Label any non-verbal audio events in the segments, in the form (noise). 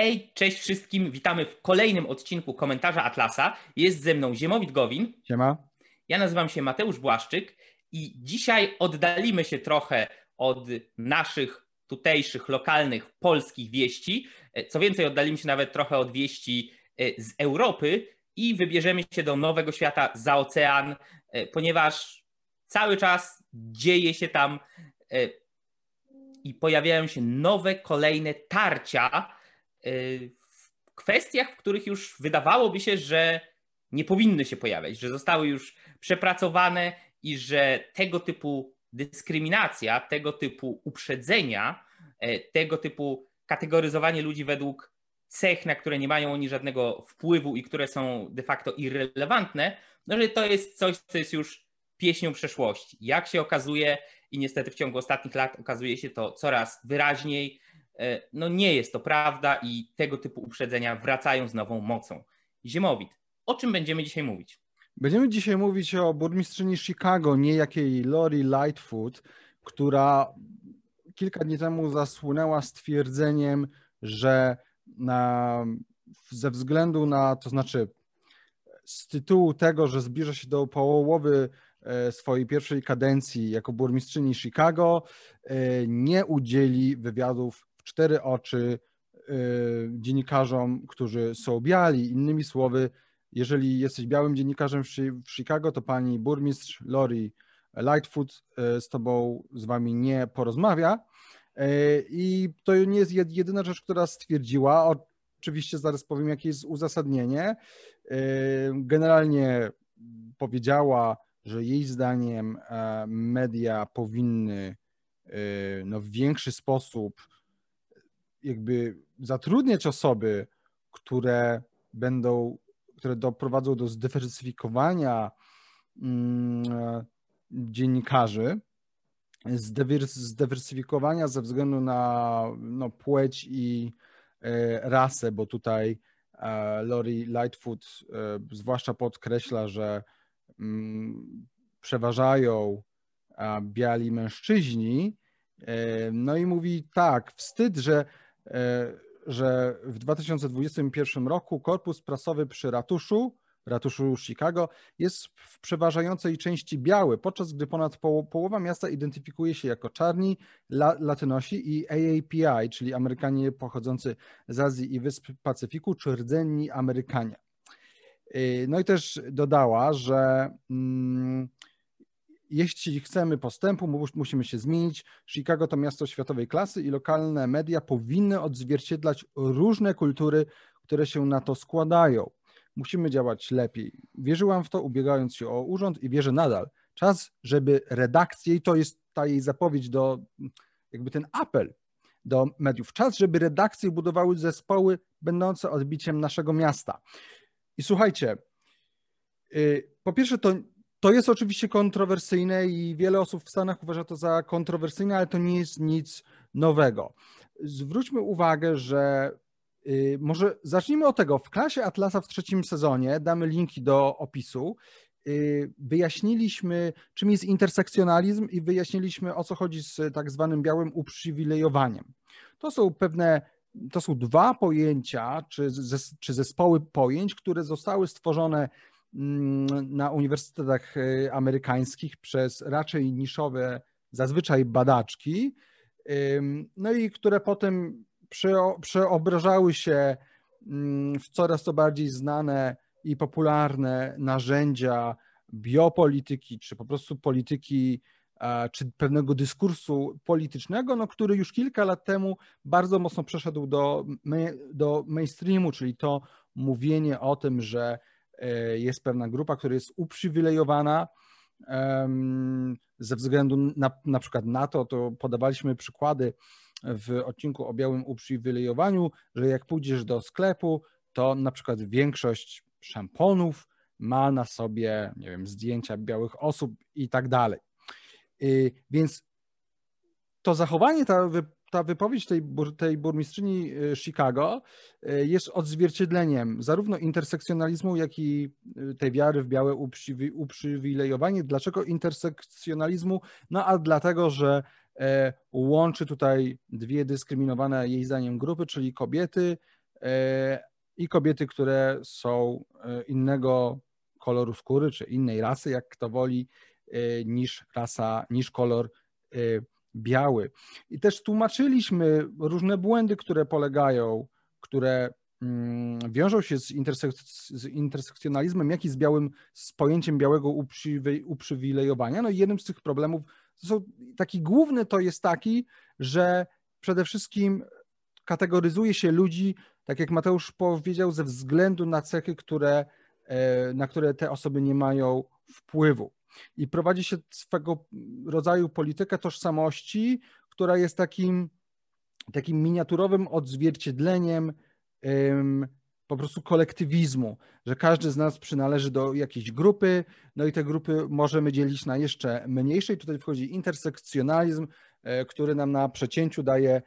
Hej, cześć wszystkim, witamy w kolejnym odcinku Komentarza Atlasa. Jest ze mną Ziemowit Gowin. Siema. Ja nazywam się Mateusz Błaszczyk i dzisiaj oddalimy się trochę od naszych tutejszych, lokalnych, polskich wieści. Co więcej, oddalimy się nawet trochę od wieści e, z Europy i wybierzemy się do nowego świata za ocean, e, ponieważ cały czas dzieje się tam e, i pojawiają się nowe, kolejne tarcia w kwestiach, w których już wydawałoby się, że nie powinny się pojawiać, że zostały już przepracowane i że tego typu dyskryminacja, tego typu uprzedzenia, e, tego typu kategoryzowanie ludzi według cech, na które nie mają oni żadnego wpływu i które są de facto irrelevantne, no że to jest coś, co jest już pieśnią przeszłości. Jak się okazuje, i niestety w ciągu ostatnich lat okazuje się to coraz wyraźniej, no nie jest to prawda i tego typu uprzedzenia wracają z nową mocą. Ziemowit, o czym będziemy dzisiaj mówić? Będziemy dzisiaj mówić o burmistrzyni Chicago, niejakiej Lori Lightfoot, która kilka dni temu zasłynęła stwierdzeniem, że na, ze względu na, to znaczy z tytułu tego, że zbliża się do połowy e, swojej pierwszej kadencji jako burmistrzyni Chicago, e, nie udzieli wywiadów cztery oczy y, dziennikarzom, którzy są biali. Innymi słowy, jeżeli jesteś białym dziennikarzem w Chicago, to pani burmistrz Lori Lightfoot y, z tobą, z wami nie porozmawia. Y, I to nie jest jedyna rzecz, która stwierdziła. Oczywiście zaraz powiem, jakie jest uzasadnienie. Generalnie powiedziała, że jej zdaniem e, media powinny no, w większy sposób jakby zatrudniać osoby, które będą, które doprowadzą do zdywersyfikowania mm, dziennikarzy, zdywersyfikowania ze względu na no, płeć i e, rasę, bo tutaj e, Lori Lightfoot e, zwłaszcza podkreśla, że mm, przeważają biali mężczyźni. No i mówi tak, wstyd, że że w 2021 roku korpus prasowy przy ratuszu, ratuszu Chicago, jest w przeważającej części biały, podczas gdy ponad połowa miasta identyfikuje się jako czarni, la, latynosi i AAPI, czyli Amerykanie pochodzący z Azji i Wysp Pacyfiku, czy rdzenni Amerykanie. E, no i też dodała, że mm, jeśli chcemy postępu, musimy się zmienić. Chicago to miasto światowej klasy i lokalne media powinny odzwierciedlać różne kultury, które się na to składają. Musimy działać lepiej. Wierzyłam w to, ubiegając się o urząd i wierzę nadal. Czas, żeby redakcje, i to jest ta jej zapowiedź do, jakby ten apel do mediów, czas, żeby redakcje budowały zespoły będące odbiciem naszego miasta. I słuchajcie, y, po pierwsze, to to jest oczywiście kontrowersyjne i wiele osób w Stanach uważa to za kontrowersyjne, ale to nie jest nic nowego. Zwróćmy uwagę, że y, może zacznijmy od tego. W klasie Atlasa w trzecim sezonie, damy linki do opisu, y, wyjaśniliśmy, czym jest intersekcjonalizm i wyjaśniliśmy, o co chodzi z tak zwanym białym uprzywilejowaniem. To są pewne to są dwa pojęcia, czy, czy zespoły pojęć, które zostały stworzone na uniwersytetach y, amerykańskich przez raczej niszowe, zazwyczaj badaczki, no i które potem przeobrażały się mm, w coraz to bardziej znane i popularne narzędzia biopolityki, czy po prostu polityki, czy pewnego dyskursu politycznego, no, który już kilka lat temu bardzo mocno przeszedł do, do mainstreamu, czyli to mówienie o tym, że E, jest pewna grupa, która jest uprzywilejowana ze względu na, na przykład na to, to podawaliśmy przykłady w odcinku o białym uprzywilejowaniu, że jak pójdziesz do sklepu, to na przykład większość szamponów ma na sobie, nie wiem, zdjęcia białych osób i tak dalej. Więc to zachowanie, ta ta wypowiedź tej, tej burmistrzyni y, Chicago y, jest odzwierciedleniem zarówno intersekcjonalizmu, jak i y, tej wiary w białe uprzywilejowanie. Dlaczego intersekcjonalizmu? No a dlatego, że e, łączy tutaj dwie dyskryminowane jej zdaniem grupy, czyli kobiety i kobiety, które są innego koloru skóry, czy innej rasy, jak kto woli, niż rasa, niż kolor biały. I też tłumaczyliśmy różne błędy, które polegają, które mm, wiążą się z, intersek z intersekcjonalizmem, jak i z białym, z pojęciem białego uprzywilejowania. No i jednym z tych problemów, są, taki główny to jest taki, że przede wszystkim kategoryzuje się ludzi, tak jak Mateusz powiedział, ze względu na cechy, które, e, na które te osoby nie mają wpływu i prowadzi się swego rodzaju politykę tożsamości, która jest takim, takim miniaturowym odzwierciedleniem po prostu kolektywizmu, że każdy z nas przynależy do jakiejś grupy, no i te grupy możemy dzielić na jeszcze mniejsze. I tutaj wchodzi intersekcjonalizm, e, który nam na przecięciu daje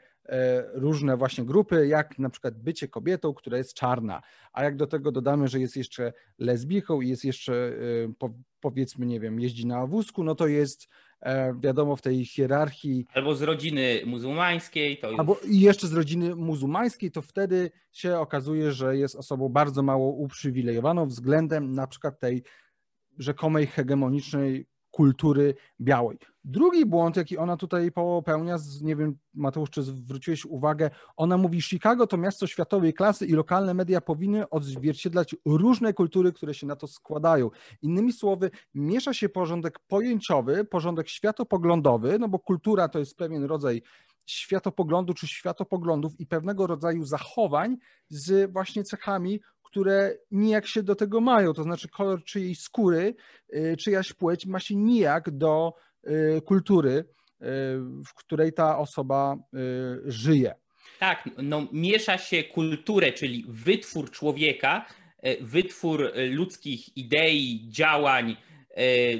różne właśnie grupy, jak na przykład bycie kobietą, która jest czarna, a jak do tego dodamy, że jest jeszcze lesbijką i jest jeszcze e, powiedzmy, nie wiem, jeździ na wózku, no to jest e, wiadomo w tej hierarchii. Albo z rodziny muzułmańskiej. To już... Albo i jeszcze z rodziny muzułmańskiej, to wtedy się okazuje, że jest osobą bardzo mało uprzywilejowaną względem na przykład tej rzekomej hegemonicznej kultury białej. Drugi błąd, jaki ona tutaj popełnia, nie wiem, Mateusz, czy zwróciłeś uwagę, ona mówi, Chicago to miasto światowej klasy i lokalne media powinny odzwierciedlać różne kultury, które się na to składają. Innymi słowy, miesza się porządek pojęciowy, porządek światopoglądowy, no bo kultura to jest pewien rodzaj światopoglądu czy światopoglądów i pewnego rodzaju zachowań z właśnie cechami które nijak się do tego mają, to znaczy kolor czyjej skóry, y, czyjaś płeć ma się nijak do kultury, y, w której ta osoba żyje. Tak, no, miesza się kulturę, czyli wytwór człowieka, wytwór ludzkich idei, działań,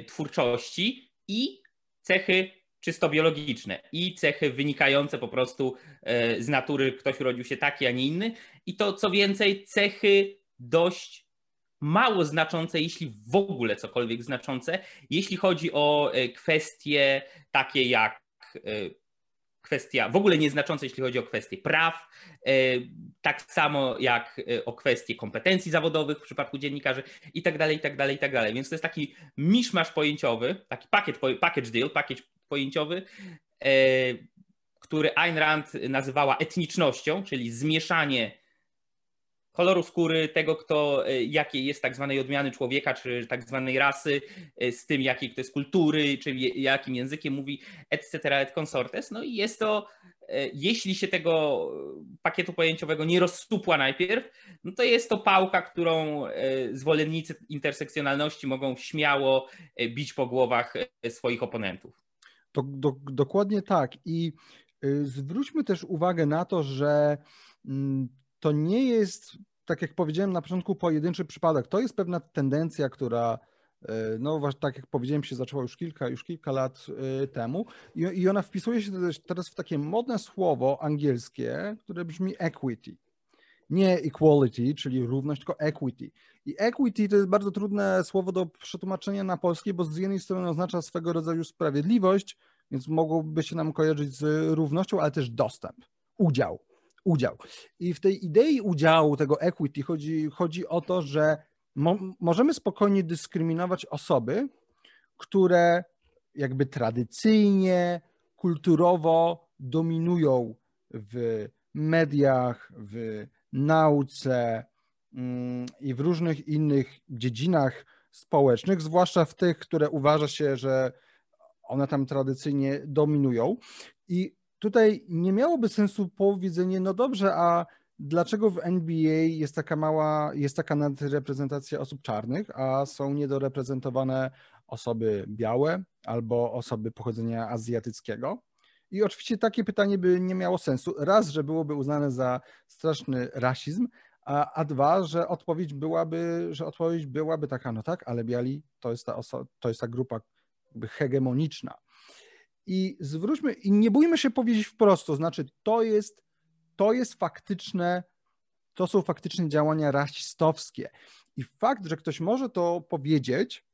twórczości i cechy czysto biologiczne i cechy wynikające po prostu z natury, ktoś urodził się taki, a nie inny. I to co więcej, cechy dość mało znaczące, jeśli w ogóle cokolwiek znaczące, jeśli chodzi o e, kwestie takie jak e, kwestia w ogóle nieznacząca, jeśli chodzi o kwestie praw, e, tak samo jak o kwestie kompetencji zawodowych w przypadku dziennikarzy i tak dalej, i tak dalej, i tak dalej. Więc to jest taki miszmasz pojęciowy, taki pakiet, package deal, pakiet pojęciowy, który Ayn Rand nazywała etnicznością, czyli zmieszanie koloru skóry, tego, kto, e, jakiej jest tak zwanej odmiany człowieka, czy tak zwanej rasy, e, z tym, jakiej kto jest kultury, czy jakim językiem mówi, etc., et consortes. No i jest to, e, jeśli się tego pakietu pojęciowego nie rozstupła najpierw, no to jest to pałka, którą zwolennicy intersekcjonalności mogą śmiało bić po głowach swoich oponentów. Do, do, dokładnie tak. I zwróćmy też uwagę na to, że mm, to nie jest, tak jak powiedziałem na początku, pojedynczy przypadek. To jest pewna tendencja, która e, no tak jak powiedziałem, się zaczęła już kilka, już kilka lat e, temu i ona wpisuje się teraz w takie modne słowo angielskie, które brzmi equity. Nie equality, czyli równość, tylko equity. I equity to jest bardzo trudne słowo do przetłumaczenia na polskie, bo z jednej strony oznacza swego rodzaju sprawiedliwość, więc mogłoby się nam kojarzyć z równością, ale też dostęp, udział udział. I w tej idei udziału, tego equity, chodzi, chodzi o to, że mo możemy spokojnie dyskryminować osoby, które jakby tradycyjnie, kulturowo dominują w mediach, w nauce mm, i w różnych innych dziedzinach społecznych, zwłaszcza w tych, które uważa się, że one tam tradycyjnie dominują. I tutaj nie miałoby sensu powiedzenie, no dobrze, a dlaczego w NBA jest taka mała, jest taka nadreprezentacja osób czarnych, a są niedoreprezentowane osoby białe albo osoby pochodzenia azjatyckiego? I oczywiście takie pytanie by nie miało sensu. Raz, że byłoby uznane za straszny rasizm, a, a dwa, że odpowiedź byłaby, że odpowiedź byłaby taka, no tak, ale biali to jest ta, oso- to jest ta grupa hegemoniczna. I zwróćmy, i nie bójmy się powiedzieć wprost, to znaczy to jest, to jest faktyczne, to są faktyczne działania rasistowskie. I fakt, że ktoś może to powiedzieć,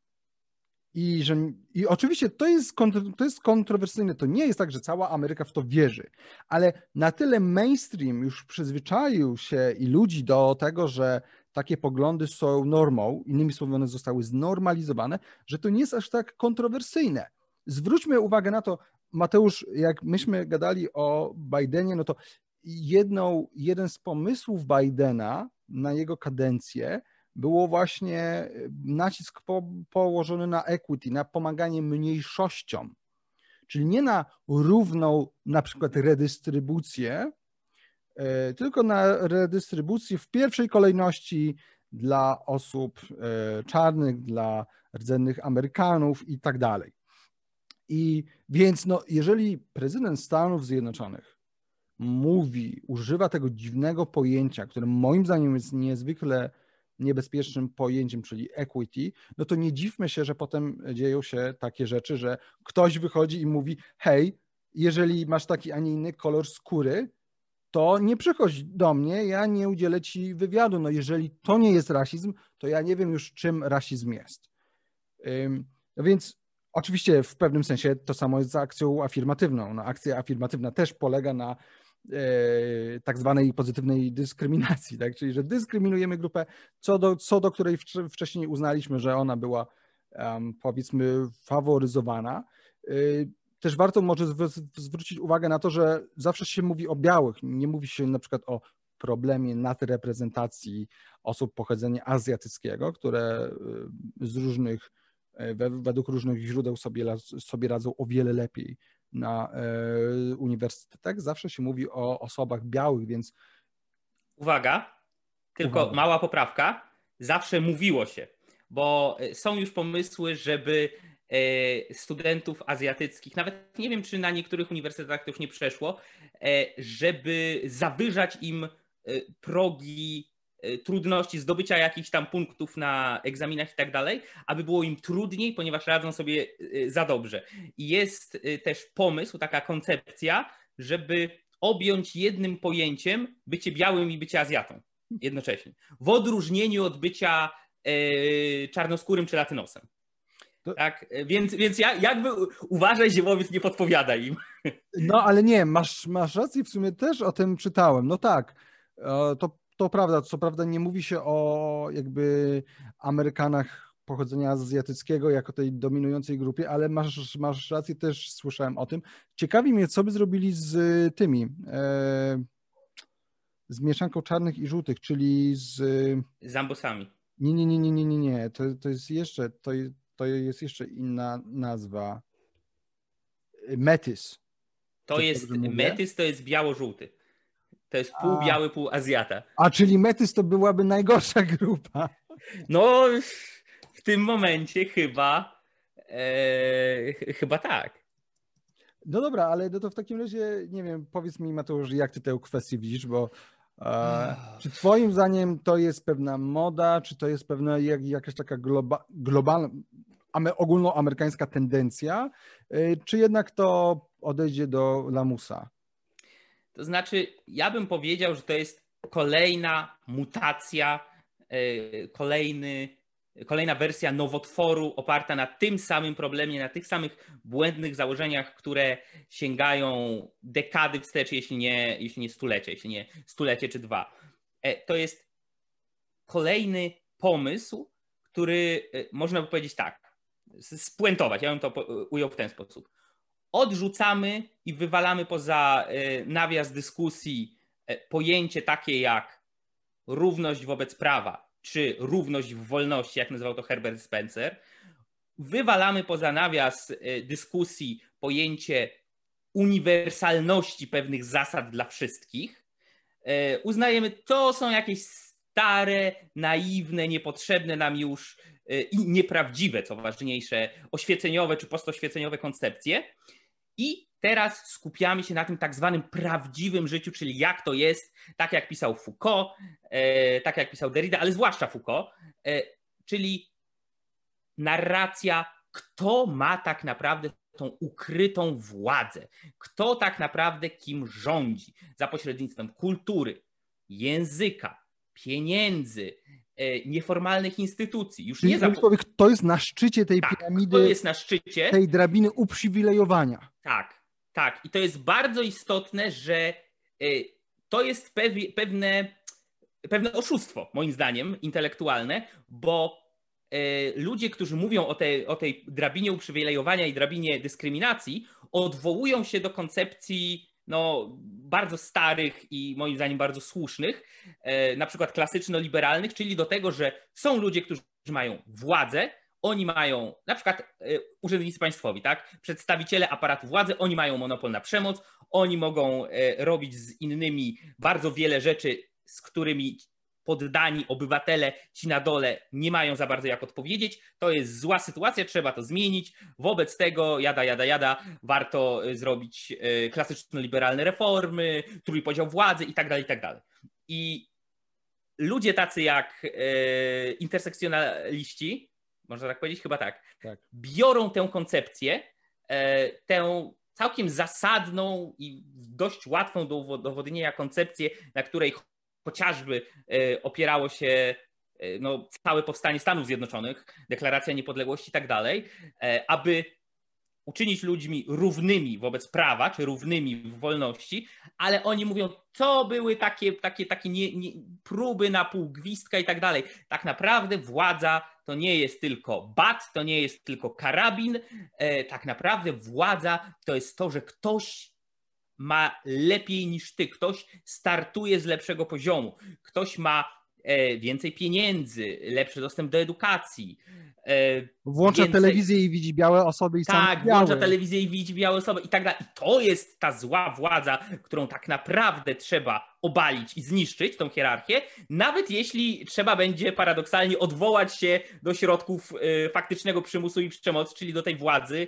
I, że, I oczywiście to jest, to jest kontrowersyjne. To nie jest tak, że cała Ameryka w to wierzy, ale na tyle mainstream już przyzwyczaił się i ludzi do tego, że takie poglądy są normą, innymi słowy, one zostały znormalizowane, że to nie jest aż tak kontrowersyjne. Zwróćmy uwagę na to, Mateusz, jak myśmy gadali o Bidenie, no to jedną, jeden z pomysłów Bidena na jego kadencję było właśnie nacisk po, położony na equity, na pomaganie mniejszościom, czyli nie na równą na przykład redystrybucję, e, tylko na redystrybucję w pierwszej kolejności dla osób e, czarnych, dla rdzennych Amerykanów i tak dalej. I więc no, jeżeli prezydent Stanów Zjednoczonych mówi, używa tego dziwnego pojęcia, które moim zdaniem jest niezwykle niebezpiecznym pojęciem, czyli equity, no to nie dziwmy się, że potem dzieją się takie rzeczy, że ktoś wychodzi i mówi: Hej, jeżeli masz taki, a nie inny kolor skóry, to nie przychodź do mnie, ja nie udzielę ci wywiadu. No jeżeli to nie jest rasizm, to ja nie wiem już, czym rasizm jest. No więc oczywiście w pewnym sensie to samo jest z akcją afirmatywną. No, akcja afirmatywna też polega na E, tak zwanej pozytywnej dyskryminacji, tak? czyli że dyskryminujemy grupę, co do, co do której wcześniej uznaliśmy, że ona była um, powiedzmy faworyzowana. E, też warto może zwrócić uwagę na to, że zawsze się mówi o białych, nie mówi się na przykład o problemie nadreprezentacji osób pochodzenia azjatyckiego, które e, z różnych, według różnych źródeł sobie, sobie radzą o wiele lepiej na e, uniwersytetach zawsze się mówi o osobach białych, więc. Uwaga, tylko Uwaga. mała poprawka. Zawsze mówiło się, bo e, są już pomysły, żeby e, studentów azjatyckich, nawet nie wiem, czy na niektórych uniwersytetach to już nie przeszło, żeby zawyżać im progi trudności zdobycia jakichś tam punktów na egzaminach i tak dalej, aby było im trudniej, ponieważ radzą sobie y, za dobrze. I jest y, też pomysł, taka koncepcja, żeby objąć jednym pojęciem bycie białym i bycie Azjatą jednocześnie. W odróżnieniu od bycia czarnoskórym czy latynosem. To... Tak, więc, więc ja, jakby uważaj, ziemowiec nie podpowiada im. No ale nie, masz, masz rację, w sumie też o tym czytałem. No tak, to to prawda, co prawda nie mówi się o jakby Amerykanach pochodzenia azjatyckiego jako tej dominującej grupie, ale masz, masz rację, też słyszałem o tym. Ciekawi mnie, co by zrobili z tymi, e, z mieszanką czarnych i żółtych, czyli z... Z ambosami. Nie, nie, nie, nie, nie, nie, nie. To, to jest jeszcze, to, to jest jeszcze inna nazwa. Metys. To jest, metys to jest biało-żółty. To jest pół A. biały, pół Azjata. A czyli Metys to byłaby najgorsza grupa. No, w tym momencie chyba e, chyba tak. No dobra, ale no to w takim razie, nie wiem, powiedz mi Mateusz, jak ty tę kwestię widzisz, bo e, czy twoim zdaniem to jest pewna moda, czy to jest pewna jak, jakaś taka globa, globalna, ogólnoamerykańska tendencja, e, czy jednak to odejdzie do lamusa? To znaczy, ja bym powiedział, że to jest kolejna mutacja, e, kolejny, kolejna wersja nowotworu oparta na tym samym problemie, na tych samych błędnych założeniach, które sięgają dekady wstecz, jeśli nie, jeśli nie stulecie, jeśli nie stulecie czy dwa. E, to jest kolejny pomysł, który e, można by powiedzieć tak, spuentować. Ja bym to ujął w ten sposób odrzucamy i wywalamy poza e, nawias dyskusji e, pojęcie takie jak równość wobec prawa, czy równość w wolności, jak nazywał to Herbert Spencer. Wywalamy poza nawias e, dyskusji pojęcie uniwersalności pewnych zasad dla wszystkich. Uznajemy, to są jakieś stare, naiwne, niepotrzebne nam już i nieprawdziwe, co ważniejsze, oświeceniowe czy postoświeceniowe koncepcje. I teraz skupiamy się na tym tak zwanym prawdziwym życiu, czyli jak to jest, tak jak pisał Foucault, e, tak jak pisał Derrida, ale zwłaszcza Foucault, e, czyli narracja, kto ma tak naprawdę tą ukrytą władzę, kto tak naprawdę kim rządzi za pośrednictwem kultury, języka, pieniędzy, nieformalnych instytucji. Już Czyli nie za... kto jest na szczycie tej tak, piramidy, kto jest na szczycie, tej drabiny uprzywilejowania. Tak, tak. I to jest bardzo istotne, że to jest pewne, pewne oszustwo, moim zdaniem, intelektualne, bo ludzie, którzy mówią o tej, o tej drabinie uprzywilejowania i drabinie dyskryminacji, odwołują się do koncepcji no, bardzo starych i moim zdaniem bardzo słusznych, e, na przykład klasyczno-liberalnych, czyli do tego, że są ludzie, którzy mają władzę, oni mają, na przykład e, urzędnicy państwowi, tak? Przedstawiciele aparatu władzy, oni mają monopol na przemoc, oni mogą e, robić z innymi bardzo wiele rzeczy, z którymi poddani obywatele ci na dole nie mają za bardzo jak odpowiedzieć. To jest zła sytuacja, trzeba to zmienić. Wobec tego, jada, jada, jada, warto y, zrobić y, klasyczno-liberalne reformy, trójpodział władzy i tak dalej, i tak dalej. I ludzie tacy jak y, intersekcjonaliści, można tak powiedzieć, chyba tak, tak. biorą tę koncepcję, tę całkiem zasadną i dość łatwą do udowodnienia koncepcję, na której chociażby e, opierało się e, no, całe powstanie Stanów Zjednoczonych, deklaracja niepodległości i tak dalej, e, aby uczynić ludźmi równymi wobec prawa, czy równymi w wolności, ale oni mówią, to były takie, takie, takie nie, nie, próby na pół gwizdka i tak dalej. Tak naprawdę władza to nie jest tylko bat, to nie jest tylko karabin, tak naprawdę władza to jest to, że ktoś ma lepiej niż ty, ktoś startuje z lepszego poziomu, ktoś ma więcej pieniędzy, lepszy dostęp do edukacji. E, włącza więcej... telewizję i widzi białe osoby i Tak, białe. włącza telewizję i widzi białe osoby i tak dalej. I to jest ta zła władza, którą tak naprawdę trzeba obalić i zniszczyć, tą hierarchię, nawet jeśli trzeba będzie paradoksalnie odwołać się do środków e, faktycznego przymusu i przemocy, czyli do tej władzy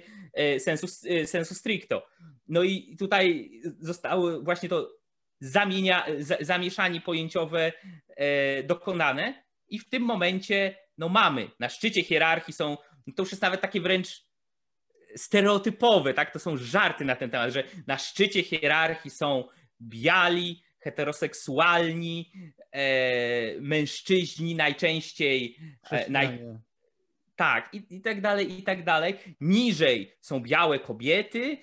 sensu, sensu stricto. No i tutaj zostało właśnie to zamienia, zamieszanie pojęciowe e, dokonane i w tym momencie no mamy, na szczycie hierarchii są, no to już jest nawet takie wręcz stereotypowe, tak? To są żarty na ten temat, że na szczycie hierarchii są biali, heteroseksualni, e, mężczyźni najczęściej. E, naj... Tak, i, i tak dalej, i tak dalej. Niżej są białe kobiety,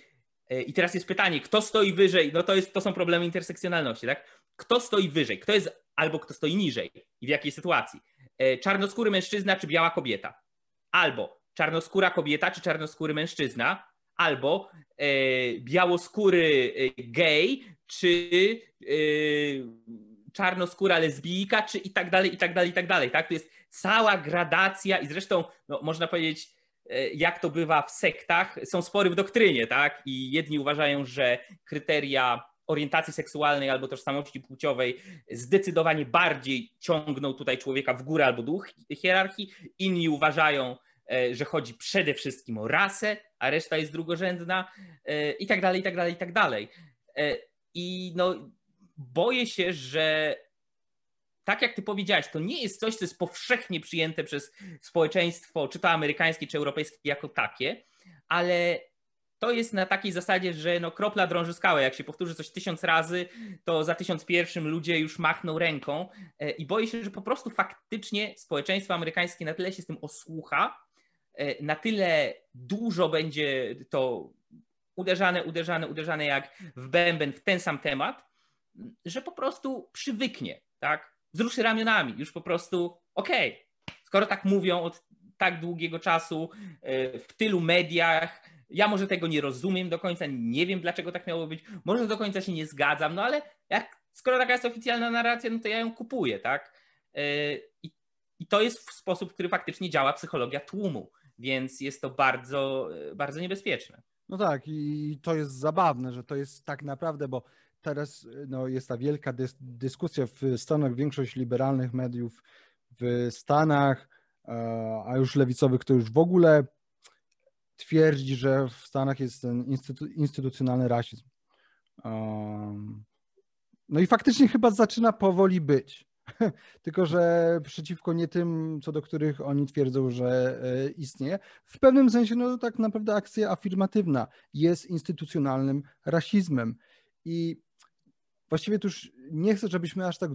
I teraz jest pytanie, kto stoi wyżej? No to, jest, to są problemy intersekcjonalności, tak? Kto stoi wyżej? Kto jest albo kto stoi niżej i w jakiej sytuacji? E, czarnoskóry mężczyzna czy biała kobieta? Albo czarnoskóra kobieta czy czarnoskóry mężczyzna? Albo e, białoskóry gej czy czarnoskóra lesbijka, czy i tak dalej, i tak dalej, i tak dalej. Tak? To jest cała gradacja i zresztą no, można powiedzieć, E, jak to bywa w sektach, są spory w doktrynie, tak? I jedni uważają, że kryteria orientacji seksualnej albo tożsamości płciowej zdecydowanie bardziej ciągną tutaj człowieka w górę albo dół hierarchii. Inni uważają, e, że chodzi przede wszystkim o rasę, a reszta jest drugorzędna e, i tak dalej, i tak dalej, i tak dalej. I no, boję się, że tak jak ty powiedziałeś, to nie jest coś, co jest powszechnie przyjęte przez społeczeństwo, czy to amerykańskie, czy europejskie, jako takie, ale to jest na takiej zasadzie, że no kropla drąży skałę. Jak się powtórzy coś tysiąc razy, to za tysiąc pierwszym ludzie już machną ręką e, i boję się, że po prostu faktycznie społeczeństwo amerykańskie na tyle się z tym osłucha, e, na tyle dużo będzie to uderzane, uderzane, uderzane jak w bęben w ten sam temat, że po prostu przywyknie, tak? Wzruszy ramionami, już po prostu okej, okay, skoro tak mówią od tak długiego czasu e, w tylu mediach, ja może tego nie rozumiem do końca, nie wiem dlaczego tak miało być, może do końca się nie zgadzam, no ale jak, skoro taka jest oficjalna narracja, no to ja ją kupuję, tak? E, I, I to jest sposób, w który faktycznie działa psychologia tłumu, więc jest to bardzo, e, bardzo niebezpieczne. No tak, i to jest zabawne, że to jest tak naprawdę, bo teraz no, jest ta wielka dys dyskusja w Stanach, większość liberalnych mediów w Stanach, a już lewicowych to już w ogóle twierdzi, że w Stanach jest ten instytu instytucjonalny rasizm. No i faktycznie chyba zaczyna powoli być. (laughs) Tylko, że przeciwko nie tym, co do których oni twierdzą, że e, istnieje. W pewnym sensie, no tak naprawdę akcja afirmatywna jest instytucjonalnym rasizmem. I właściwie tu już nie chcę, żebyśmy aż tak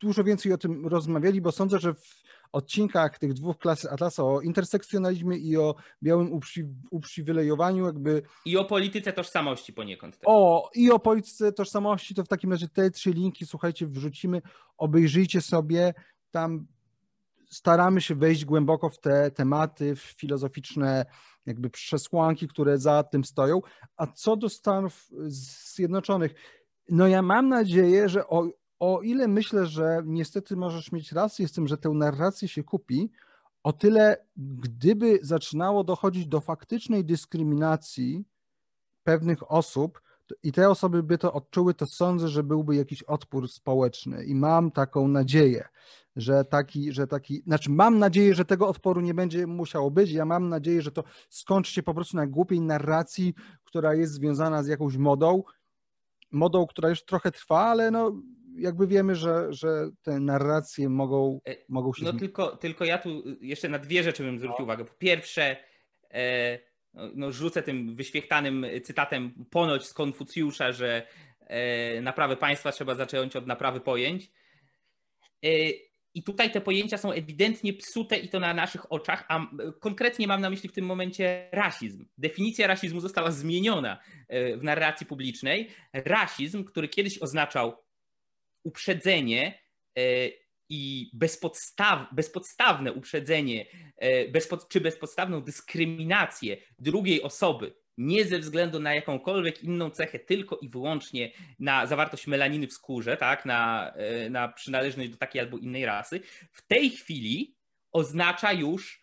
dużo więcej o tym rozmawiali, bo sądzę, że w odcinkach tych dwóch klas Atlasa o intersekcjonalizmie i o białym uprzy, uprzywilejowaniu jakby... I o polityce tożsamości poniekąd. Też. O, i o polityce tożsamości, to w takim razie te trzy linki, słuchajcie, wrzucimy, obejrzyjcie sobie, tam staramy się wejść głęboko w te tematy, w filozoficzne jakby przesłanki, które za tym stoją. A co do Stanów Zjednoczonych, no ja mam nadzieję, że o, o ile myślę, że niestety możesz mieć rację z tym, że tę narrację się kupi, o tyle gdyby zaczynało dochodzić do faktycznej dyskryminacji pewnych osób i te osoby by to odczuły, to sądzę, że byłby jakiś odpór społeczny. I mam taką nadzieję, że taki, że taki, znaczy mam nadzieję, że tego odporu nie będzie musiało być, ja mam nadzieję, że to skończy się po prostu na głupiej narracji, która jest związana z jakąś modą, modą, która już trochę trwa, ale no jakby wiemy, że, że te narracje mogą, e, mogą się... No tylko, tylko ja tu jeszcze na dwie rzeczy bym zwrócił no. uwagę. Po pierwsze, e, no, no, rzucę tym wyświechtanym cytatem ponoć z Konfucjusza, że e, naprawę państwa trzeba zacząć od naprawy pojęć. E, I tutaj te pojęcia są ewidentnie psute i to na naszych oczach, a konkretnie mam na myśli w tym momencie rasizm. Definicja rasizmu została zmieniona e, w narracji publicznej. Rasizm, który kiedyś oznaczał uprzedzenie e, i bezpodstaw, bezpodstawne uprzedzenie e, czy bezpodstawną dyskryminację drugiej osoby nie ze względu na jakąkolwiek inną cechę, tylko i wyłącznie na zawartość melaniny w skórze, tak, na, e, na przynależność do takiej albo innej rasy, w tej chwili oznacza już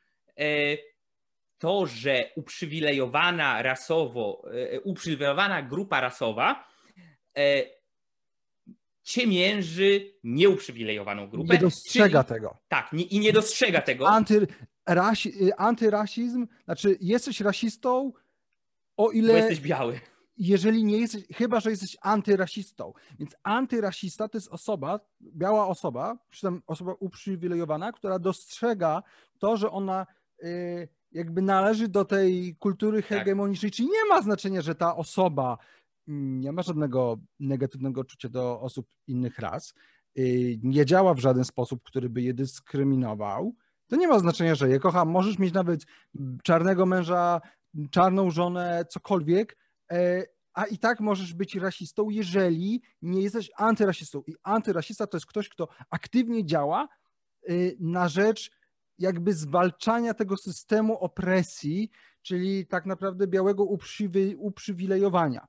to, że uprzywilejowana rasowo, uprzywilejowana grupa rasowa ciemięży nieuprzywilejowaną grupę. Nie dostrzega czyli, tego. Tak, nie, i nie dostrzega tego. Anty, rasi, antyrasizm, znaczy jesteś rasistą, o ile... Bo jesteś biały. Jeżeli nie jesteś, chyba, że jesteś antyrasistą. Więc antyrasista to jest osoba, biała osoba, czy tam osoba uprzywilejowana, która dostrzega to, że ona y, jakby należy do tej kultury tak. hegemonicznej, tak. czyli nie ma znaczenia, że ta osoba nie ma żadnego negatywnego uczucia do osób innych ras, y, nie działa w żaden sposób, który by je dyskryminował, to nie ma znaczenia, że je kocha. Możesz mieć nawet czarnego męża, czarną żonę, cokolwiek, e, a i tak możesz być rasistą, jeżeli nie jesteś antyrasistą. I antyrasista to jest ktoś, kto aktywnie działa y, na rzecz jakby zwalczania tego systemu opresji, czyli tak naprawdę białego uprzywilejowania.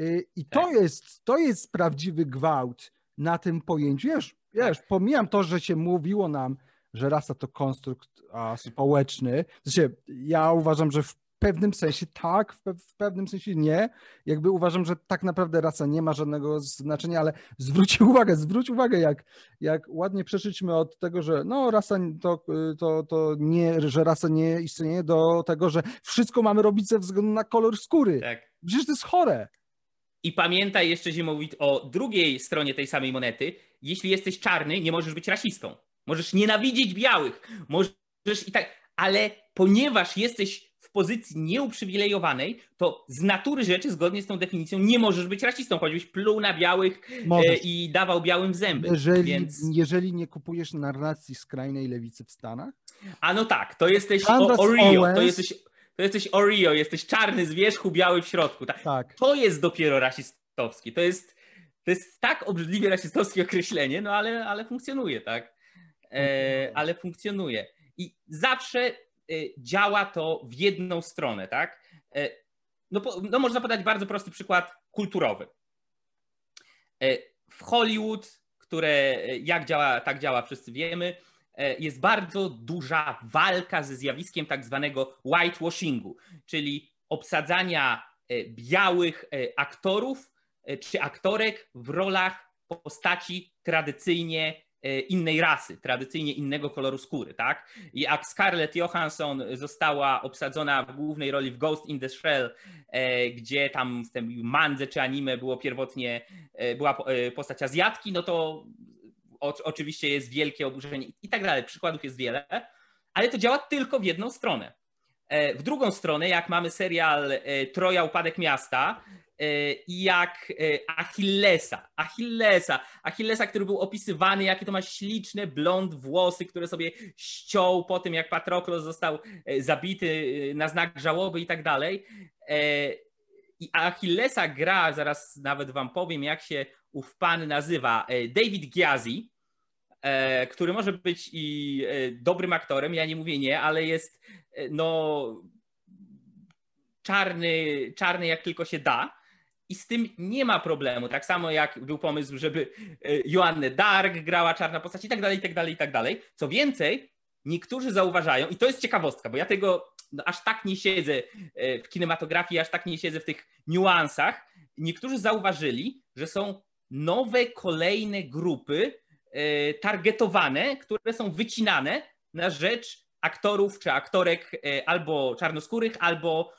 Y, I to, tak. jest, to jest prawdziwy gwałt na tym pojęciu. Wiesz, wiesz, tak. pomijam to, że się mówiło nam, że rasa to konstrukt a, społeczny. Znaczy, ja uważam, że w pewnym sensie tak, w, pe w, pewnym sensie nie. Jakby uważam, że tak naprawdę rasa nie ma żadnego znaczenia, ale zwróć (laughs) uwagę, zwróć uwagę, jak, jak ładnie przeszliśmy od tego, że no rasa to, to, to nie, że rasa nie istnieje, do tego, że wszystko mamy robić ze względu na kolor skóry. Tak. Przecież to jest chore. I pamiętaj jeszcze, że mówić o drugiej stronie tej samej monety. Jeśli jesteś czarny, nie możesz być rasistą. Możesz nienawidzieć białych, możesz i tak, ale ponieważ jesteś w pozycji nieuprzywilejowanej, to z natury rzeczy, zgodnie z tą definicją, nie możesz być rasistą, choćbyś pluł na białych e, i dawał białym w zęby. Jeżeli, Więc... jeżeli nie kupujesz narracji skrajnej lewicy w Stanach? A no tak, to jesteś o, o Rio, to jesteś to jesteś Oreo, jesteś czarny z wierzchu, biały w środku. Tak? tak. To jest dopiero rasistowski. To jest, to jest tak obrzydliwie rasistowskie określenie, no ale, ale funkcjonuje, tak? E, ale funkcjonuje. I zawsze działa to w jedną stronę, tak? E, no, no można podać bardzo prosty przykład kulturowy. E, w Hollywood, które e, jak działa, tak działa, wszyscy wiemy, jest bardzo duża walka ze zjawiskiem tak zwanego whitewashingu, czyli obsadzania białych aktorów czy aktorek w rolach postaci tradycyjnie innej rasy, tradycyjnie innego koloru skóry, tak? I jak Scarlett Johansson została obsadzona w głównej roli w Ghost in the Shell, gdzie tam w tym mandze czy anime było pierwotnie, była postać Azjatki, no to oczywiście jest wielkie oburzenie i tak dalej. Przykładów jest wiele, ale to działa tylko w jedną stronę. E, w drugą stronę, jak mamy serial e, Troja Upadek Miasta, e, jak Achillesa. Achillesa. Achillesa, który był opisywany, jakie to ma śliczne blond włosy, które sobie ściął po tym, jak Patroklos został zabity na znak żałoby i tak dalej. I Achillesa gra, zaraz nawet wam powiem, jak się ów pan nazywa, David Giazi, który może być i dobrym aktorem, ja nie mówię nie, ale jest no czarny, czarny jak tylko się da. I z tym nie ma problemu. Tak samo jak był pomysł, żeby e, Joannę Dark grała czarna postać i tak dalej, i tak dalej, i tak dalej. Co więcej, niektórzy zauważają, i to jest ciekawostka, bo ja tego no, aż tak nie siedzę e, w kinematografii, aż tak nie siedzę w tych niuansach. Niektórzy zauważyli, że są nowe, kolejne grupy e, targetowane, które są wycinane na rzecz aktorów czy aktorek albo czarnoskórych, albo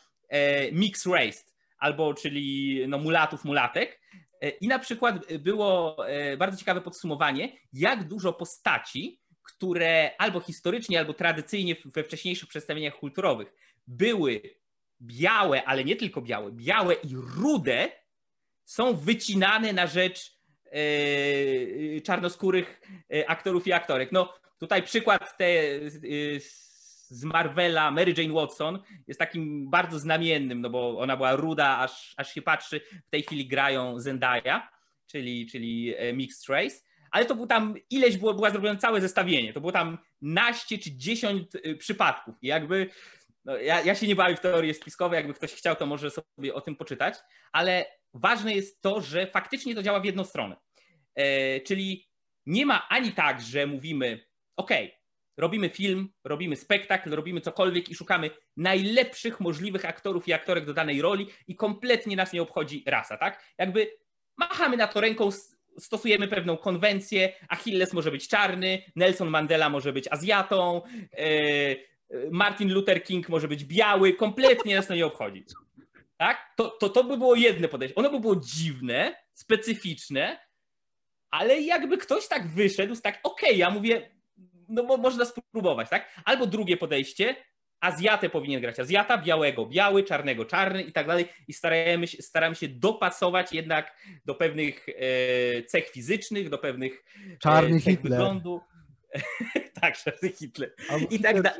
mixed race, albo czyli no, mulatów, mulatek. E, I na przykład było e, bardzo ciekawe podsumowanie, jak dużo postaci, które albo historycznie, albo tradycyjnie we wcześniejszych przedstawieniach kulturowych były białe, ale nie tylko białe, białe i rude, są wycinane na rzecz czarnoskórych aktorów i aktorek. No tutaj przykład te z Marvela Mary Jane Watson jest takim bardzo znamiennym, no bo ona była ruda, aż, aż się patrzy. W tej chwili grają Zendaya, czyli, czyli e, Mixed Race. Ale to było tam, ileś było, było zrobione całe zestawienie. To było tam naście czy dziesiąt e, przypadków. I jakby no, ja, ja się nie bawię w teorie spiskowe, jakby ktoś chciał, to może sobie o tym poczytać, ale ważne jest to, że faktycznie to działa w jedną stronę. E, czyli nie ma ani tak, że mówimy, OK, robimy film, robimy spektakl, robimy cokolwiek i szukamy najlepszych możliwych aktorów i aktorek do danej roli i kompletnie nas nie obchodzi rasa, tak? Jakby machamy na to ręką, stosujemy pewną konwencję, Achilles może być czarny, Nelson Mandela może być Azjatą, e, Martin Luther King może być biały, kompletnie nas to nie obchodzi. Tak? To, to, to by było jedne podejście. Ono by było dziwne, specyficzne, ale jakby ktoś tak wyszedł tak, okej, okay, ja mówię, no bo można spróbować, tak? Albo drugie podejście, Azjatę powinien grać Azjata, białego biały, czarnego czarny i tak dalej. I staramy się, staramy się dopasować jednak do pewnych e, cech fizycznych, do pewnych e, czarny cech Hitler. wyglądu. (laughs) tak, czarny Hitler. I tak, da-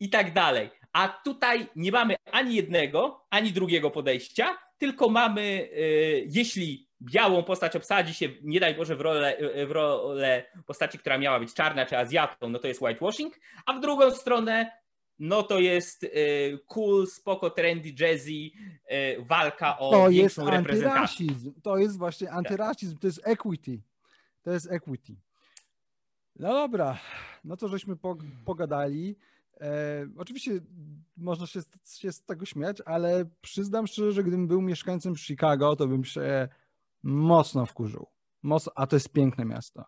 I tak dalej. A tutaj nie mamy ani jednego, ani drugiego podejścia, tylko mamy, e, jeśli białą postać obsadzi się, nie daj Boże, w rolę, w rolę postaci, która miała być czarna czy Azjatą, no to jest whitewashing, a w drugą stronę no to jest y, cool, spoko, trendy, jazzy, y, walka o to jest antyrasizm. To jest właśnie tak. antyrasizm, to jest equity. To jest equity. No dobra, no to żeśmy pogadali. E, oczywiście można się, się z tego śmiać, ale przyznam szczerze, że gdybym był mieszkańcem Chicago, to bym się mocno wkurzył. Mocno, a to jest piękne miasto.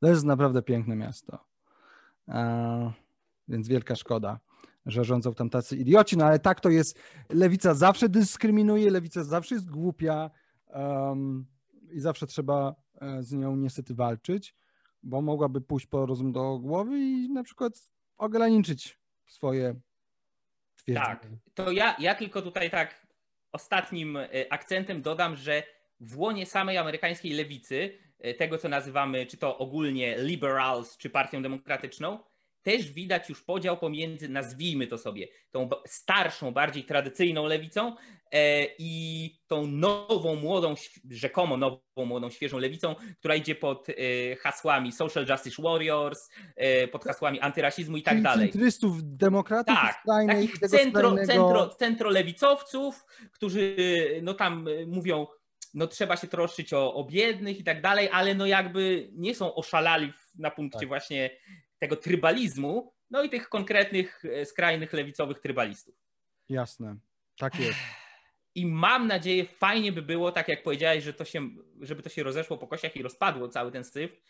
To jest naprawdę piękne miasto. A, więc wielka szkoda, że rządzą tam tacy idioci, no ale tak to jest. Lewica zawsze dyskryminuje, lewica zawsze jest głupia um, i zawsze trzeba e, z nią niestety walczyć, bo mogłaby pójść po rozum do głowy i na przykład ograniczyć swoje twierdzenie. Tak, to ja, ja tylko tutaj tak ostatnim e, akcentem dodam, że w łonie samej amerykańskiej lewicy, e, tego co nazywamy czy to ogólnie liberals, czy partią demokratyczną, też widać już podział pomiędzy, nazwijmy to sobie, tą starszą, bardziej tradycyjną lewicą e, i tą nową, młodą, rzekomo nową, młodą, świeżą lewicą, która idzie pod e, hasłami Social Justice Warriors, pod hasłami antyrasizmu i tak dalej. Centrystów, demokratów tak, takich centro, centro, centrolewicowców, którzy no tam mówią no trzeba się troszczyć o, o biednych i tak dalej, ale no jakby nie są oszalali na punkcie tak. właśnie tego trybalizmu, no i tych konkretnych, e, skrajnych lewicowych trybalistów. Jasne, tak jest. I mam nadzieję, fajnie by było, tak jak powiedziałeś, że to się, żeby to się rozeszło po kościach i rozpadło cały ten syf,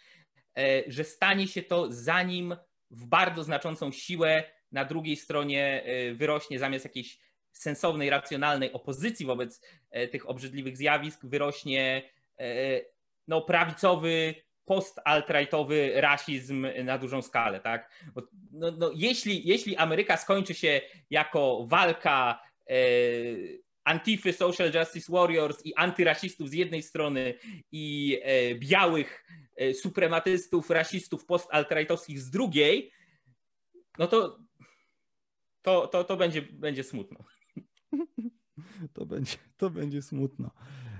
e, że stanie się to zanim w bardzo znaczącą siłę na drugiej stronie e, wyrośnie zamiast jakiejś sensownej, racjonalnej opozycji wobec e, tych obrzydliwych zjawisk wyrośnie e, no, prawicowy, post-alt-rightowy rasizm na dużą skalę. Tak? No, no, jeśli, jeśli Ameryka skończy się jako walka e, Antify, Social Justice Warriors i antyrasistów z jednej strony i e, białych e, suprematystów, rasistów post-altrightowskich z drugiej, no to to, to, to będzie, będzie smutno. (laughs) To będzie, to będzie smutno.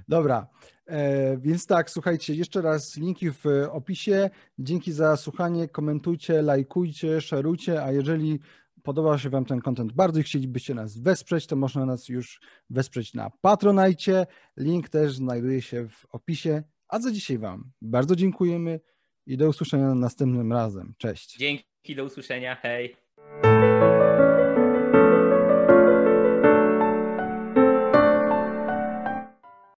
Dobra, e, więc tak, słuchajcie, jeszcze raz linki w opisie. Dzięki za słuchanie, komentujcie, lajkujcie, szerujcie, a jeżeli podoba się Wam ten content bardzo i chcielibyście nas wesprzeć, to można nas już wesprzeć na Patronajcie. Link też znajduje się w opisie. A za dzisiaj Wam bardzo dziękujemy i do usłyszenia następnym razem. Cześć. Dzięki, do usłyszenia. Hej.